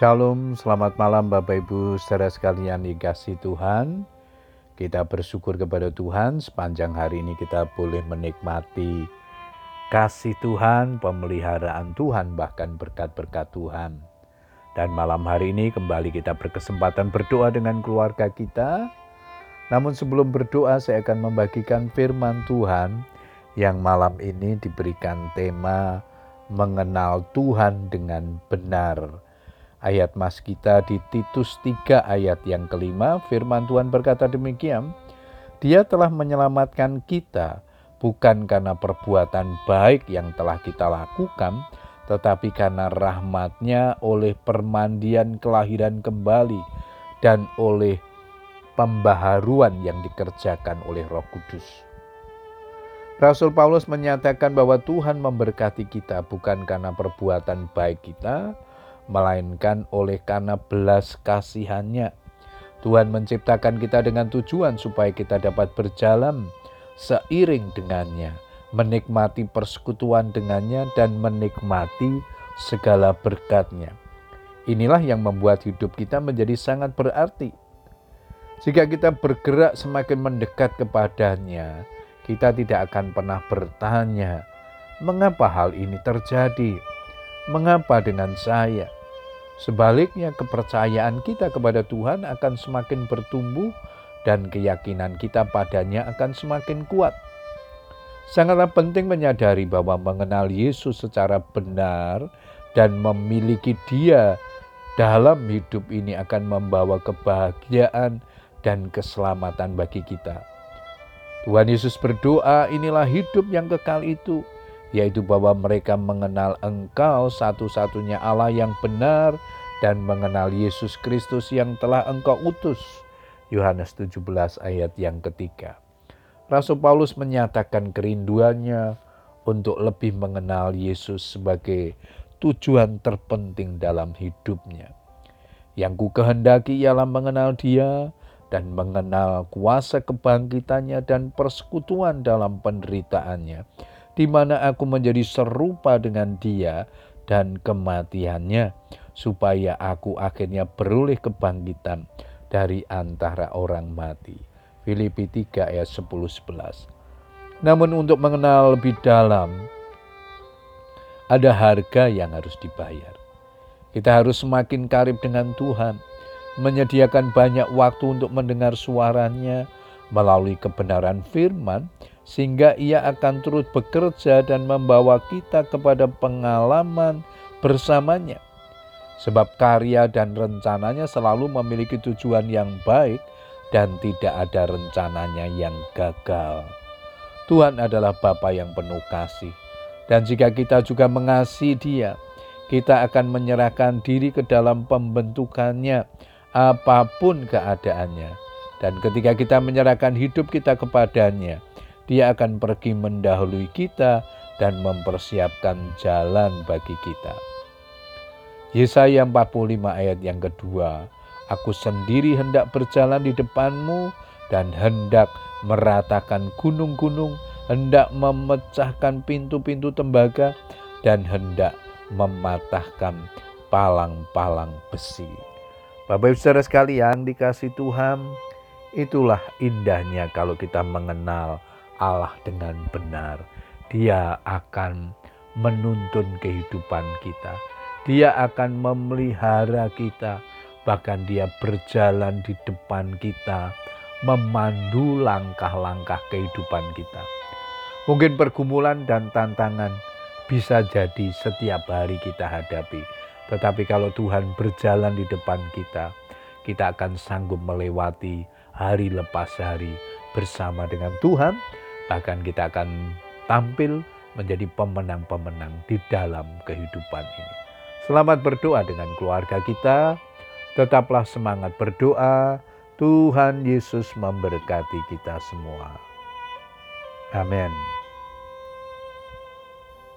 Shalom, selamat malam Bapak Ibu saudara sekalian dikasih Tuhan. Kita bersyukur kepada Tuhan sepanjang hari ini kita boleh menikmati kasih Tuhan, pemeliharaan Tuhan, bahkan berkat-berkat Tuhan. Dan malam hari ini kembali kita berkesempatan berdoa dengan keluarga kita. Namun sebelum berdoa saya akan membagikan firman Tuhan yang malam ini diberikan tema mengenal Tuhan dengan benar ayat mas kita di Titus 3 ayat yang kelima, firman Tuhan berkata demikian, Dia telah menyelamatkan kita bukan karena perbuatan baik yang telah kita lakukan, tetapi karena rahmatnya oleh permandian kelahiran kembali dan oleh pembaharuan yang dikerjakan oleh roh kudus. Rasul Paulus menyatakan bahwa Tuhan memberkati kita bukan karena perbuatan baik kita, melainkan oleh karena belas kasihannya. Tuhan menciptakan kita dengan tujuan supaya kita dapat berjalan seiring dengannya, menikmati persekutuan dengannya dan menikmati segala berkatnya. Inilah yang membuat hidup kita menjadi sangat berarti. Jika kita bergerak semakin mendekat kepadanya, kita tidak akan pernah bertanya, mengapa hal ini terjadi? Mengapa dengan saya? Sebaliknya, kepercayaan kita kepada Tuhan akan semakin bertumbuh dan keyakinan kita padanya akan semakin kuat. Sangatlah penting menyadari bahwa mengenal Yesus secara benar dan memiliki Dia dalam hidup ini akan membawa kebahagiaan dan keselamatan bagi kita. Tuhan Yesus berdoa, inilah hidup yang kekal itu, yaitu bahwa mereka mengenal Engkau satu-satunya Allah yang benar dan mengenal Yesus Kristus yang telah Engkau utus. Yohanes 17 ayat yang ketiga. Rasul Paulus menyatakan kerinduannya untuk lebih mengenal Yesus sebagai tujuan terpenting dalam hidupnya. Yang ku kehendaki ialah mengenal dia dan mengenal kuasa kebangkitannya dan persekutuan dalam penderitaannya, di mana aku menjadi serupa dengan dia dan kematiannya, supaya aku akhirnya beroleh kebangkitan dari antara orang mati. Filipi 3 ayat 10-11 Namun untuk mengenal lebih dalam, ada harga yang harus dibayar. Kita harus semakin karib dengan Tuhan, menyediakan banyak waktu untuk mendengar suaranya melalui kebenaran firman, sehingga ia akan terus bekerja dan membawa kita kepada pengalaman bersamanya. Sebab karya dan rencananya selalu memiliki tujuan yang baik dan tidak ada rencananya yang gagal. Tuhan adalah Bapa yang penuh kasih. Dan jika kita juga mengasihi dia, kita akan menyerahkan diri ke dalam pembentukannya apa pun keadaannya. Dan ketika kita menyerahkan hidup kita kepadanya, dia akan pergi mendahului kita dan mempersiapkan jalan bagi kita. Yesaya 45 ayat yang kedua, Aku sendiri hendak berjalan di depanmu dan hendak meratakan gunung-gunung, hendak memecahkan pintu-pintu tembaga, dan hendak mematahkan palang-palang besi. Bapak ibu saudara sekalian dikasih Tuhan, itulah indahnya kalau kita mengenal Allah dengan benar. Dia akan menuntun kehidupan kita. Dia akan memelihara kita, bahkan Dia berjalan di depan kita, memandu langkah-langkah kehidupan kita. Mungkin pergumulan dan tantangan bisa jadi setiap hari kita hadapi, tetapi kalau Tuhan berjalan di depan kita, kita akan sanggup melewati hari lepas hari bersama dengan Tuhan Bahkan kita akan tampil menjadi pemenang-pemenang di dalam kehidupan ini. Selamat berdoa dengan keluarga kita. Tetaplah semangat berdoa. Tuhan Yesus memberkati kita semua. Amin.